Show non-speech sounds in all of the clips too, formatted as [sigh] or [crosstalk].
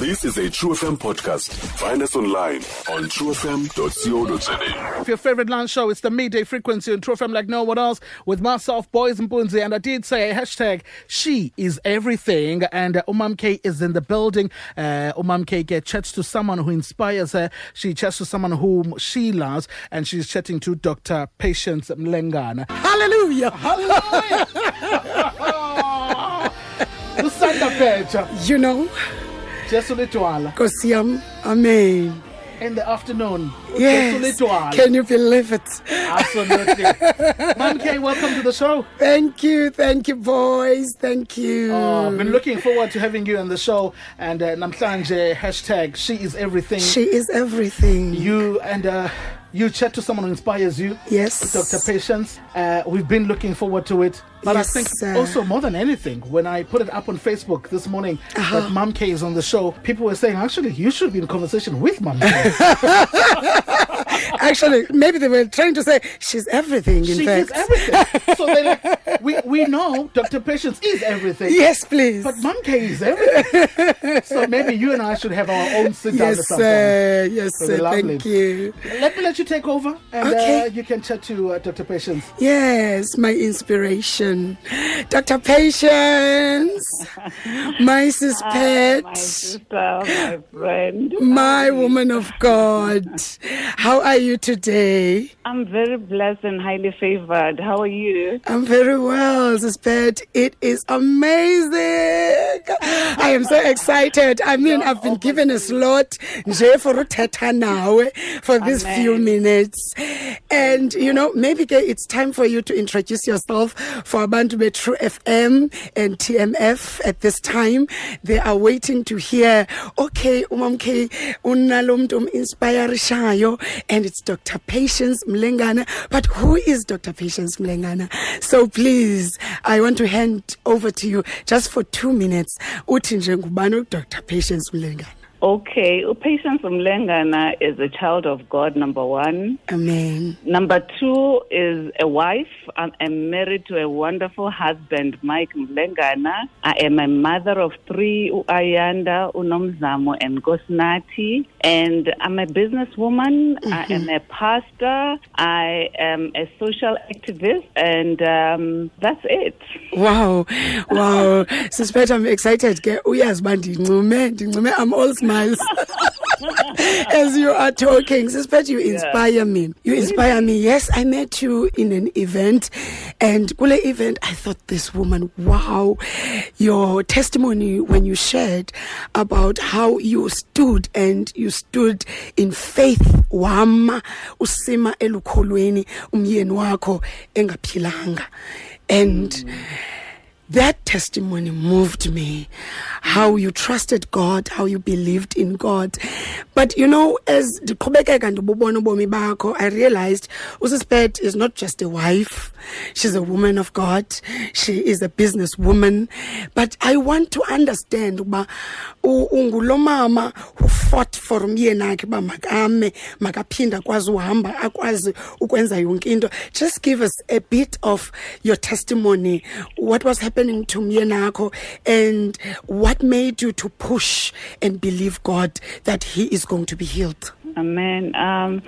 This is a True FM podcast. Find us online on truefm.co.za. Your favorite lunch show, it's the midday frequency on True FM like no one else with myself, Boys and Bunzi. And I did say hashtag she is everything. And uh, Umam K is in the building. Uh, Umam K get chats to someone who inspires her. She chats to someone whom she loves. And she's chatting to Dr. Patience Mlengana. Hallelujah! Hallelujah! [laughs] Usanda pheja. You know, Jesu litwala. Nkosi yam, amen. In the afternoon. Yes. Can you believe it? Absolutely. K, welcome to the show. Thank you, thank you, boys. Thank you. Oh, I've been looking forward to having you on the show. And uh, namhlanje hashtag she is everything. she is everything. you and uh, you chat to someone who inspires you. Yes. Dr. Patience. Uh, we've been looking forward to it. But Yes, I think also more than anything, when I put it up on Facebook this morning Uh-huh. that Mom K is on the show, people were saying, actually, you should be in conversation with Mom K. [laughs] Actually, maybe they were trying to say she's everything, in she fact. is everything. [laughs] so they like, we, we know Dr. Patience is everything. Yes, please. But Mom K is everything. so maybe you and I should have our own sit down or yes, sir. Yes, sir. Thank you. Let me let you take over and Okay. uh, you can chat to uh, Dr. Patience. Yes, my inspiration. Dr. Patience, [laughs] my sis Hi, pet. my sister, my friend. My woman of God, how are you today? I'm very blessed and highly favored. How are you? I'm very well, Sispet. It is amazing. I am so excited. I mean, I've been given a slot nje for uthetha nawe for these Amen. few minutes. And, you know, maybe it's time for you to introduce yourself for abantu be True FM and TMF at this time. They are waiting to hear, okay, Umam K, unalo muntu um-inspirishayo, and it's Dr. Patience Mlengana. But who is Dr. Patience Mlengana? So please, I want to hand over to you just for two minutes. Nje Dr. Patience Mlengana. Okay, Patience Mlengana is a child of God, number one. Amen. Number two is a wife. I'm, I'm married to a wonderful husband, Mike Mlengana. I am a mother of three, Ayanda, Unomzamo, and Gosnati. And I'm a businesswoman. I am a pastor. I am a social activist. And um, that's it. Wow, wow. Sis Pat I'm excited. Ke uyazi uba ndincume, ndincume I'm all smiles. [laughs] As you are talking, Sis Pat you inspire me. You inspire me. Yes, I met you in an event and kule event I thought this woman, wow. Your testimony when you shared about how you stood and you stood in faith wama usima elukholweni umyeni wakho engaphilanga. And mm. That testimony moved me. How you trusted God, how you believed in God. But you know, as I realized usispet is not just a wife. She's a woman of God. She is a businesswoman. But I want to understand who fought for me wakhe uba makame, makaphinde akwazi uhamba, akwazi ukwenza yonke into. Just give us a bit of your testimony. What was happening to umyeni wakho and what made you to push and believe God that he is going to be healed? Amen. Um,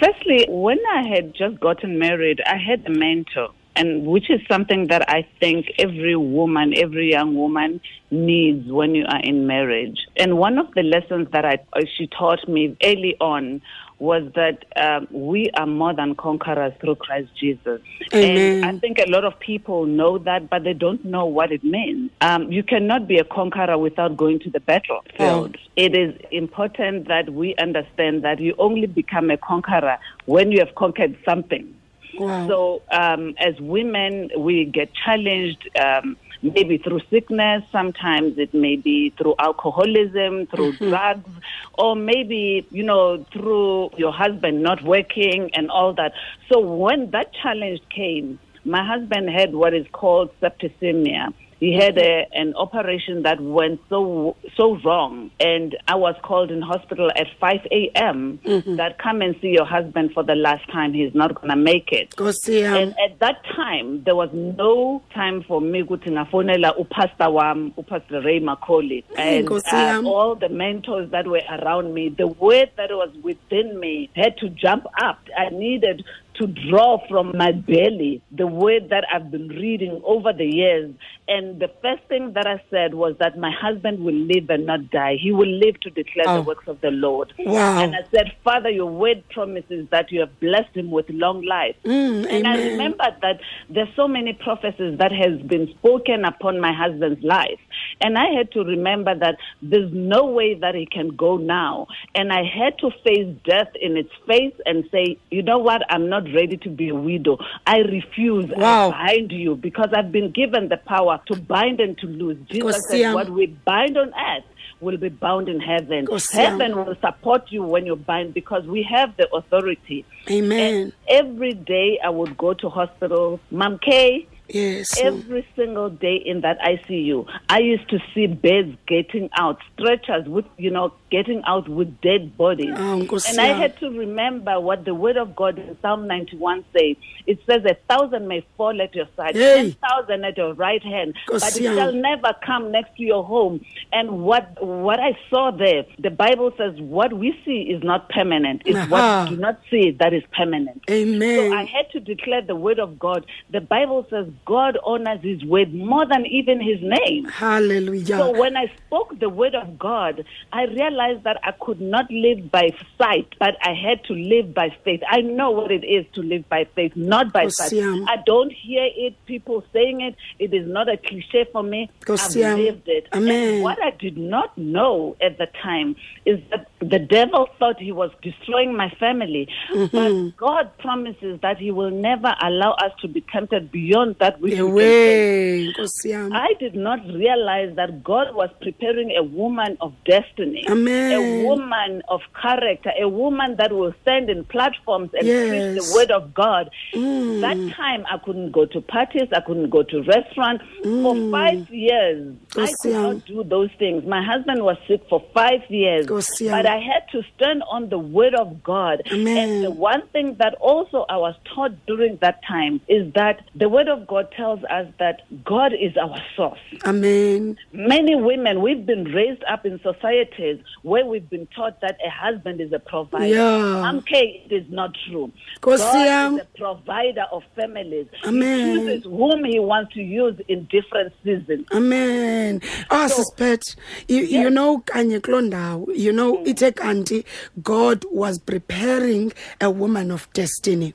firstly, when I had just gotten married, I had a mentor, and which is something that I think every woman, every young woman needs when you are in marriage. And one of the lessons that I, she taught me early on was that um, we are more than conquerors through Christ Jesus. Amen. And I think a lot of people know that, but they don't know what it means. Um, you cannot be a conqueror without going to the battlefield. It is important that we understand that you only become a conqueror when you have conquered something. Wow. So, um, as women, we get challenged. Um, maybe through sickness, sometimes it may be through alcoholism, through mm-hmm. drugs, or maybe, you know, through your husband not working and all that. So when that challenge came, my husband had what is called septicemia. He had a, an operation that went so so wrong, and I was called in hospital at 5 a.m. That come and see your husband for the last time. He's not gonna make it. Nkosi yam. And at that time, there was no time for me ukuthi ngafonela upastor wam, upastor Ray McCauley, and Nkosi uh, all the mentors that were around me. The word that was within me had to jump up. I needed to draw from my belly the word that I've been reading over the years. And the first thing that I said was that my husband will live and not die. He will live to declare Oh. the works of the Lord. Wow. And I said, Father, your word promises that you have blessed him with long life. Mm, and I remembered that there's so many prophecies that has been spoken upon my husband's life. And I had to remember that there's no way that he can go now. And I had to face death in its face and say, you know what? I'm not ready to be a widow. I refuse. Wow. I bind you because I've been given the power to bind and to loose. Jesus said, what we bind on earth will be bound in heaven. Heaven will support you when you bind because we have the authority. Amen. And every day I would go to hospital. Mom K, Yes. every single day in that ICU, I used to see beds getting out, stretchers with, you know, getting out with dead bodies. Ah, Nkosi and I had to remember what the word of God in Psalm 91 says. It says, A thousand may fall at your side, Hey. ten thousand at your right hand, but it shall never come next to your home. And what what I saw there, the Bible says, what we see is not permanent. It's Aha. what we do not see that is permanent. Amen. So I had to declare the word of God. The Bible says God honors his word more than even his name. Hallelujah. So when I spoke the word of God, I realized that I could not live by sight, but I had to live by faith. I know what it is to live by faith, not by sight. I don't hear it, people saying it. It is not a cliche for me. I've lived it. Amen. And what I did not know at the time is that the devil thought he was destroying my family. Mm-hmm. But God promises that he will never allow us to be tempted beyond that which we can. I did not realize that God was preparing a woman of destiny, Amen. A woman of character, a woman that will stand in platforms and Yes. preach the word of God. Mm. That time, I couldn't go to parties, I couldn't go to restaurants. For five years, I could not do those things. My husband was sick for five years, but I had to stand on the word of God. Amen. And the one thing that also I was taught during that time is that the word of God tells us that God is our source. Amen. Many women, we've been raised up in societies where we've been taught that a husband is a provider. Yeah. K, it is not true. God yam. is a provider of families. Amen. He chooses whom he wants to use in different seasons. Amen. Ah, So- Sis Pat, you, you know, kanye kuloo you know, ithe kanti God was preparing a woman of destiny.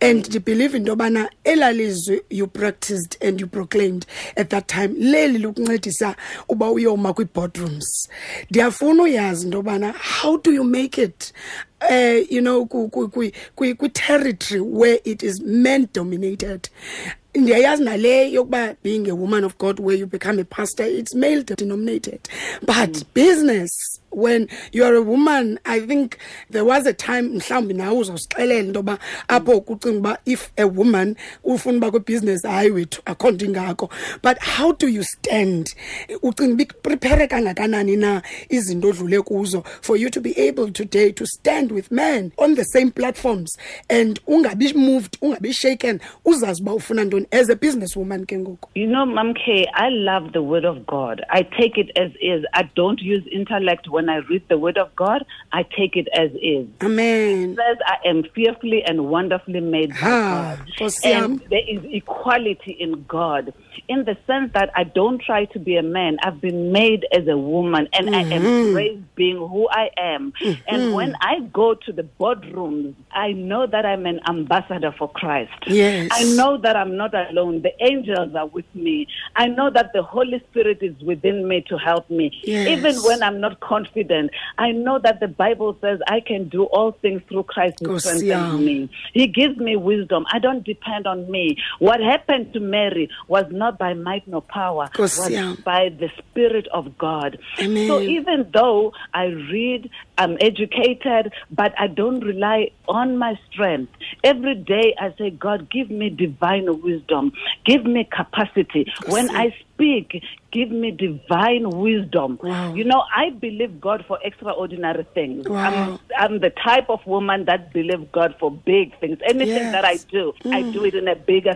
And to believe into yobana elalizwi you practiced and you proclaimed at that time, leli lukuncedisa uba uyoma kwi-boardrooms. Ndiyafuna uyazi into yobana how do you make it uh, you know, ku, ku, ku, ku, ku territory where it is men dominated. ndiyayazi nale yokuba being a woman of god where you become a pastor it's male denominated but business when you're a woman i think there was a time mhlawumbi nawe uzosixelela into yoba apho kucinga uba if a woman ufuna uba kwibusiness hayi wethu akho nto ingako but how do you stand ucinga uba iprepare kangakanani na izinto odlule kuzo for you to be able today to stand with men on the same platforms and ungabi moved ungabi shaken uzazi uba ufuna ntoni as a business woman ke ngoku You know, Mom K, I love the word of God. I take it as is. I don't use intellect when I read the word of God. I take it as is. amen It says I am fearfully and wonderfully made by Ha, God. And there is equality in God in the sense that I don't try to be a man. I've been made as a woman and I Mm-hmm. embrace being who I am. And when I go to the boardrooms, I know that I'm an ambassador for Christ. Yes. I know that I'm not alone. The angels are with me. I know that the Holy Spirit is within me to help me. Yes. Even when I'm not confident, I know that the Bible says I can do all things through Christ who strengthens me. He gives me wisdom. I don't depend on me. What happened to Mary was not by might nor power, was by the Spirit of God. Amen. So even though I read, I'm educated, but I don't rely on my strength. Every day I say, God, give me divine wisdom, give me capacity. When I speak, give me divine wisdom. Wow. You know, I believe God for extraordinary things. Wow. I'm, I'm the type of woman that believes God for big things. Anything Yes. Mm. that I do, I do it in a bigger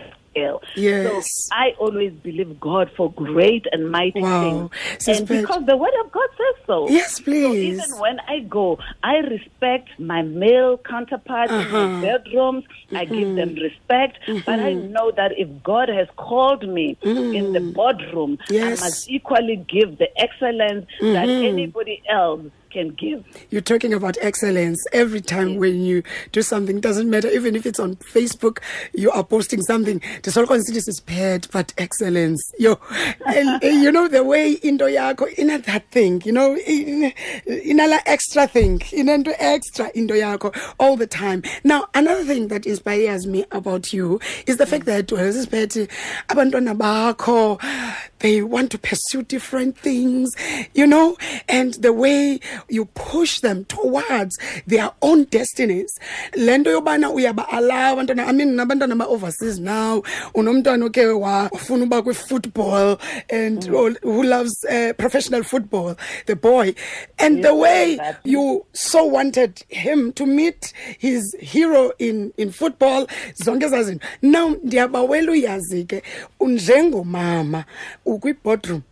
Yes. So I always believe God for great and mighty Wow. things. Sis and because the word of God says so. Yes, So please. even when I go, I respect my male counterparts in Uh-huh. the bedrooms. I give them Mm-hmm. respect. But I know that if God has called me in the boardroom, Mm. Yes. Mm-hmm. I must equally give the excellence that anybody else can give. You're talking about excellence every time when you do something. Doesn't matter even if it's on Facebook, you are posting something. The soul considers is pet, but excellence. Yo, and, you know the way into yako in that thing. You know, in in extra thing, in into extra into yako all the time. Now another thing that inspires me about you is the fact that pet, abantwana bakho, they want to pursue different things. You know, and the way you push them towards their own destinies. Lento yobana uyaba-allow abantwana i mean nabantwana ba-overseas now unomntwana oke wafuna uba kwi-football and who loves uh, professional football the boy. And the way you so wanted him to meet his hero in, in football zonke ezaa zinto. Now ndiyabawela uyazi ke njengomama ukwi-boardroom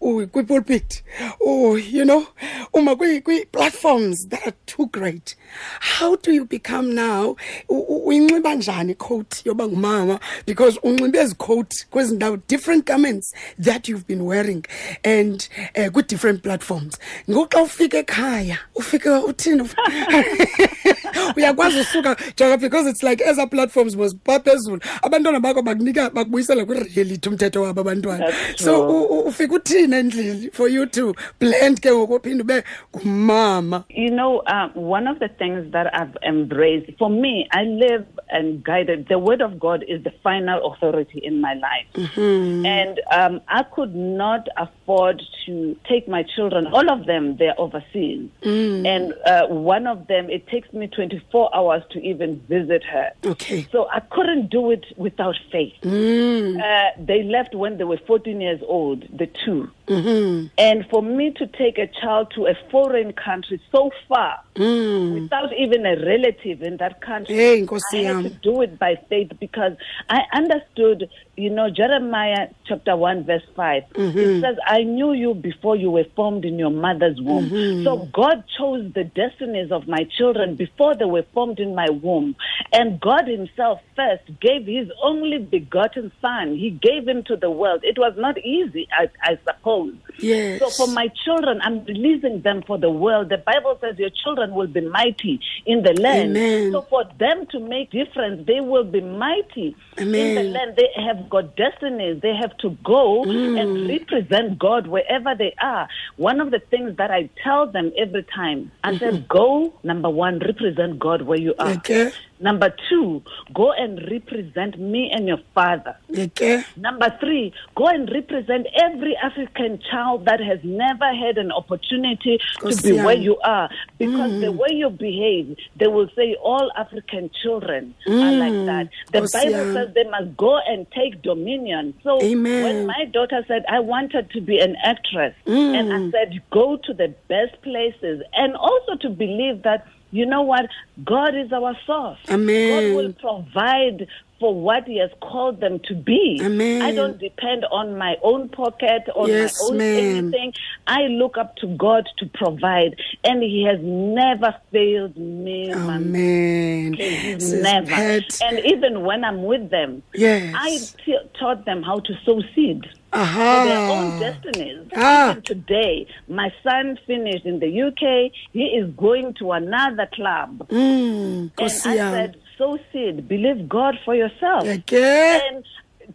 kwi-pulpit oh, you know uma kwi-platforms that are too great. How do you become now uyinxiba njani coat yoba ngumama? Because unxibe ezi coat kwezi ndawo different garments that you've been wearing and uh, kwi-different platforms. Ngoku xa ufika ekhaya ufike uthini [laughs] [laughs] [laughs] uyakwazi usuka joka because it's like ezaa platforms was phaa phezulu. Abantwana bakho bakunika bakubuyisela kwireality umthetho wabo abantwana. So true. u- u- uthini endlini for you to blend ke ngoku uphinde ube ngumama? You know, uh, one of the things that I've embraced, for me, I live and guided. The Word of God is the final authority in my life. And um, I could not afford to take my children, all of them, they're overseas. And uh, one of them, it takes me 24 hours to even visit her. okay So I couldn't do it without faith. Uh, they left when they were 14 years old, the 2 And for me to take a child to a foreign country so far mm. without even a relative in that country, Hey, I had to do it by faith because I understood, you know, Jeremiah chapter 1, verse 5. It mm-hmm. says, I knew you before you were formed in your mother's womb. Mm-hmm. So God chose the destinies of my children before they were formed in my womb. And God Himself first gave His only begotten Son. He gave Him to the world. It was not easy, I, I suppose. Yes. So for my children, I'm releasing them for the world. The Bible says your children will be mighty in the land. Amen. So for them to make difference, they will be mighty in the land. They have got destinies. They have to go Mm. and represent God wherever they are. One of the things that I tell them every time, I Mm-hmm. said, go, number one, represent God where you are. Okay. Number two, go and represent me and your father. okay Number three, go and represent every African child that has never had an opportunity to be where you are. Because the mm. way you behave, they will say all African children are mm. like that. The Bible says they must go and take dominion. So Amen. when my daughter said, I wanted to be an actress, and I mm. said, go to the best places, and also to believe that. You know what? God is our source. Amen. God will provide for what He has called them to be. Amen. I don't depend on my own pocket, on Yes, my own ma'am. anything. I look up to God to provide, and He has never failed me. my amen He's never. Pat. And even when I'm with them, Yes. I t- taught them how to sow seed for their own destinies. Ah. Even today, my son finished in the UK. He is going to another club. mm, And I said, sow seed, believe God for yourself. okay And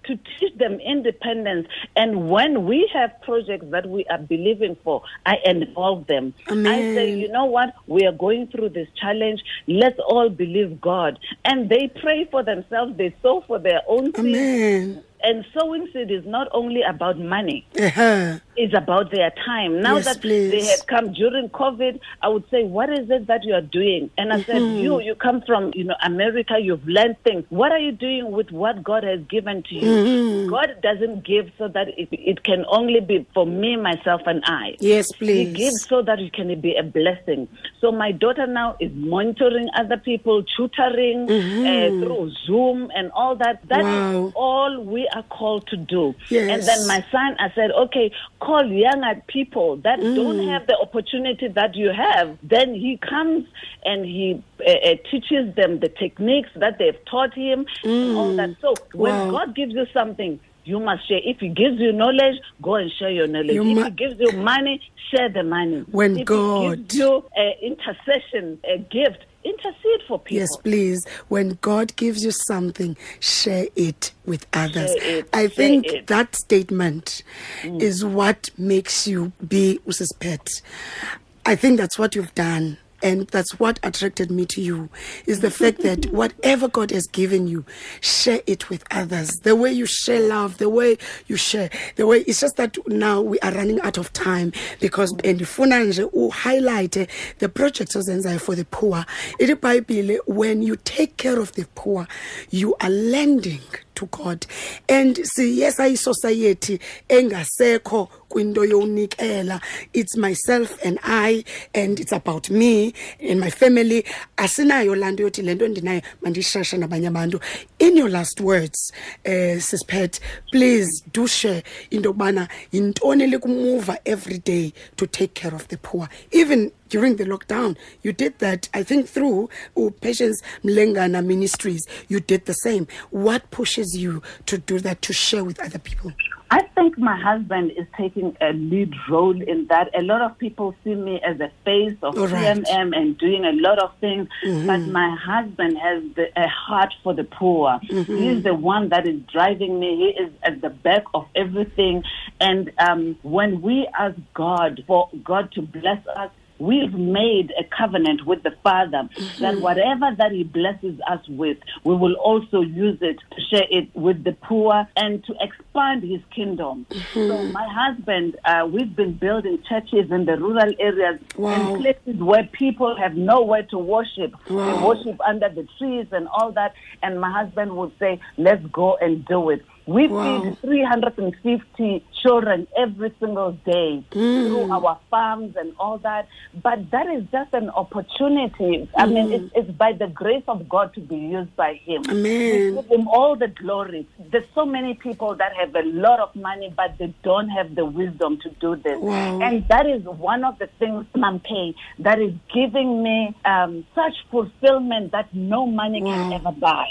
to teach them independence. And when we have projects that we are believing for, I involve them. Amen. I say, you know what? We are going through this challenge. Let's all believe God. And they pray for themselves. They sow for their own seed. And sowing seed is not only about money. Uh-huh. It's about their time. Now Yes, that please. they had come during COVID, I would say, what is it that you are doing? And I said, Mm-hmm. you, you come from, you know, America, you've learned things. What are you doing with what God has given to you? Mm-hmm. God doesn't give so that it, it can only be for me, myself, and I. Yes, please. He gives so that it can be a blessing. So my daughter now is monitoring other people, tutoring uh, through Zoom and all that. That is Mm-hmm. Wow. all we are called to do. Yes. And then my son, I said, okay, call younger people that Mm. don't have the opportunity that you have. Then he comes and he uh, uh, teaches them the techniques that they've taught him and all that. So when Mm. Wow. God gives you something, you must share. If He gives you knowledge, go and share your knowledge. You if mu- He gives you money, share the money. When if God- gives you uh, intercession, a gift, intercede for people. Yes, please. When God gives you something, share it with others. It, I think it. Mm. that statement is what makes you be Mrs. Pet. I think that's what you've done. And that's what attracted me to you is the fact that [laughs] whatever God has given you, share it with others. The way you share love, the way you share, the way it's just that now we are running out of time because ndifuna nje highlight the projects ozenzayo for the poor. Ithi iBhayibhile when you take care of the poor, you are lending to God. And siye sayisociety engasekho kwinto yowunikela it's myself and I and it's about me and my family. Asinayo laa nto yothi le nto ndinayo mandiyishashe nabanye abantu. In your last words uh, sispet please do share into yokubana yintoni likumuva every day to take care of the poor. Even during the lockdown you did that i think through uh, patience mlengana ministries. You did the same. What pushes you to do that to share with other people I think my husband is taking a lead role in that. A lot of people see me as a face of All right. Mm-hmm. And doing a lot of things, but my husband has the, a heart for the poor. Mm-hmm. He's the one that is driving me. He is at the back of everything. And um, when we ask God for God to bless us, we've made a covenant with the Father that whatever that He blesses us with, we will also use it to share it with the poor and to expand His kingdom. So, my husband, uh, we've been building churches in the rural areas Wow. and places where people have nowhere to worship. Wow. They worship under the trees and all that. And my husband would say, "Let's go and do it." We Wow. feed 350 children every single day through our farms and all that. But that is just an opportunity. I mean, it's, it's by the grace of God to be used by Him. Amen. We give Him all the glory. There's so many people that have a lot of money, but they don't have the wisdom to do this. Wow. And that is one of the things, Mom K, that is giving me um, such fulfillment that no money can ever buy.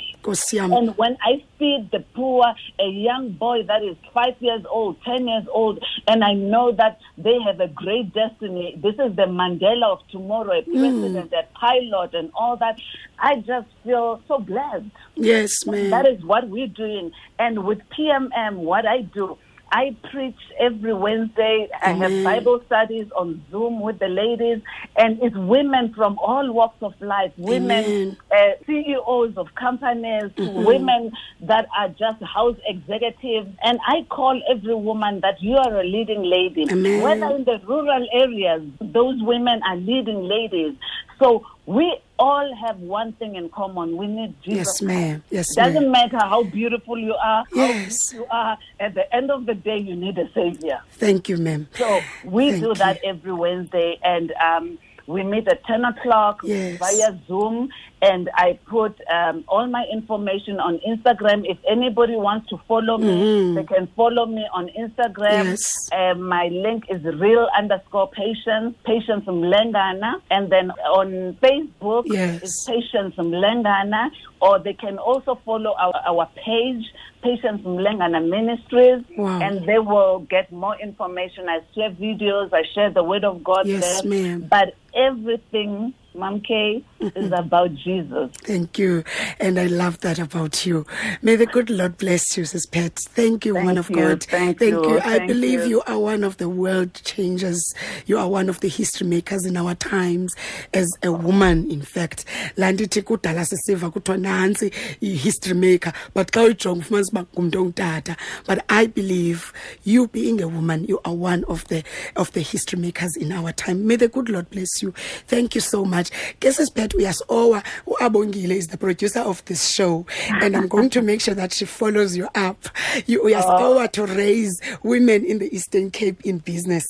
And when I feed the poor, a young boy that is five years old, ten years old, and I know that they have a great destiny. This is the Mandela of tomorrow, a hmm. president, a pilot, and all that. I just feel so blessed. yes ma'am That is what we're doing. And with PMM, what I do, I preach every Wednesday. I have. Bible studies on Zoom with the ladies, and it's women from all walks of life women, uh, CEOs of companies, Mm-hmm. women that are just house executives. And I call every woman that you are a leading lady. Amen. Whether in the rural areas, those women are leading ladies. So we all have one thing in common. We need Jesus. yes ma'am yes Doesn't ma'am matter how beautiful you are, Yes. how you are. At the end of the day, you need a savior. thank you ma'am So we Thank do that every Wednesday, and um, we meet at ten o'clock Yes. via Zoom. And I put um, all my information on Instagram. If anybody wants to follow me, they can follow me on Instagram. Mm-hmm. Yes. Uh, my link is real underscore patience, patience Mlengana. And then on Facebook, Yes. it's Patience Mlengana, or they can also follow our, our page, Patience Mlengana Ministries, Wow. and they will get more information. I share videos, I share the Word of God Yes, there. ma'am. But everything, Mom K is about Jesus. [laughs] Thank you. And I love that about you. May the good Lord bless you, Sis Pat. Thank you, Thank woman of you, God. thank you, I thank believe you. you are one of the world changers. You are one of the history makers in our times as a woman, in fact. Landithi kudala sisiva kuthiwa nansi i-history maker but xa uyijonga ufumanisa uba ngumntu ongutata but i believe you being a woman you are one of the of the history makers in our time may the good lord bless you thank you so much ke sisiphethe uyasowa uabongile is the producer of this show. And i'm going to make sure that she follows you up. You uyasowa to raise women in the eastern cape in business.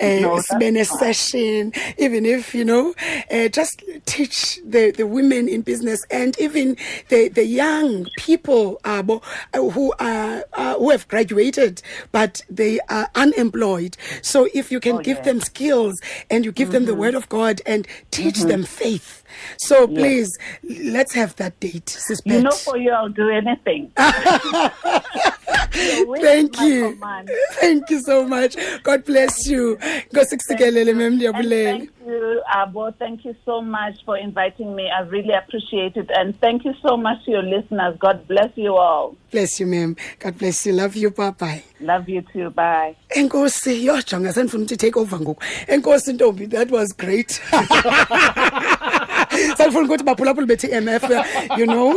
Uh, No, that's sibe ne-session even if you know uh, just teach the, the women in business and even the, the young people uh, who are uh, who have graduated but they are unemployed. So if you can Oh, give yeah. them skills and you give them the word of god and teach them mm. faith so Yes. please let's have that date sis You know, for you, I'll do anything. [laughs] Your Thank you. command. Thank you so much. God bless you. Nkosi kusikelele mem And ndiyabulela. thank you, Abo. Thank you so much for inviting me. I really appreciate it. And thank you so much to your listeners. God bless you all. Bless you mem. God bless you. Love you. Bye bye. Love you too. Bye. enkosi yho jonga sendifuna to take over enkosi ntombi that was great [laughs] sandifuna ukuthi baphulaphula be-tmf you know.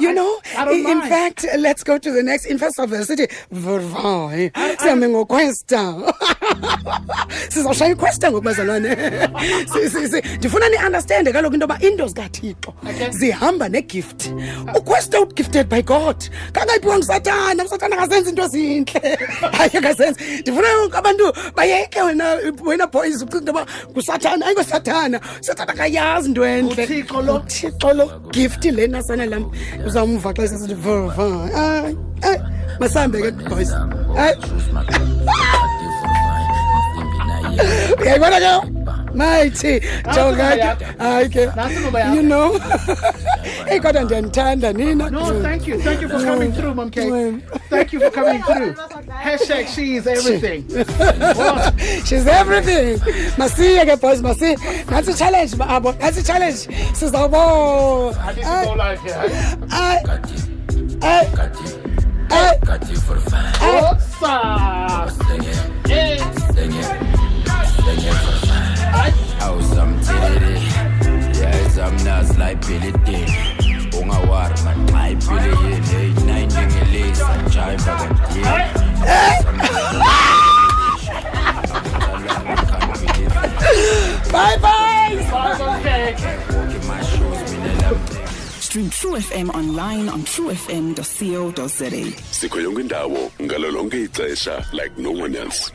You know in, in fact let's go to the next. In first of all sithi vrvae sihambe ngoquesta [laughs] sizawushaya iquesta ngoku bazalwane [laughs] ndifuna niunderstande kaloku into yoba into zikathixo zihamba negift. Uquesta ugifted by god. Kangayiphiwa ngusathana usathana akazenzi into zintle [laughs] hayi akazenzi. Ndifuna abantu bayeke wena wena boys ucinga into yoba ngusathana hayi ngosathana usathana akayazi into entle Uthixo lo. uthixo lo gift lena sana lam. Uzamva xa sesithi vva Hayi, hayi, masihambe ke boys. Hayi. Uyayibona ke mayithi jonga ke hayi ke Nasi ngoba yakho. you know [laughs] eyi kodwa ndiyanithanda nina No, thank you. Thank you for coming through, Mom K. Thank you for coming through. [laughs] Hashtag she is everything. What? [laughs] she's everything masiye ke boys masiye nantsi challenge abo nantsi challenge sizawubo I need to go live here. Ay, ay, ay. What's up? Hey. awusamthelele yayisamnazi la iphile idini ungawari manxa iphile yini eyi-nine njengelisa jiva bye bye! Bye, Stream True FM online on truefm.co.za. sikho yonke indawo ngalo ixesha like no one else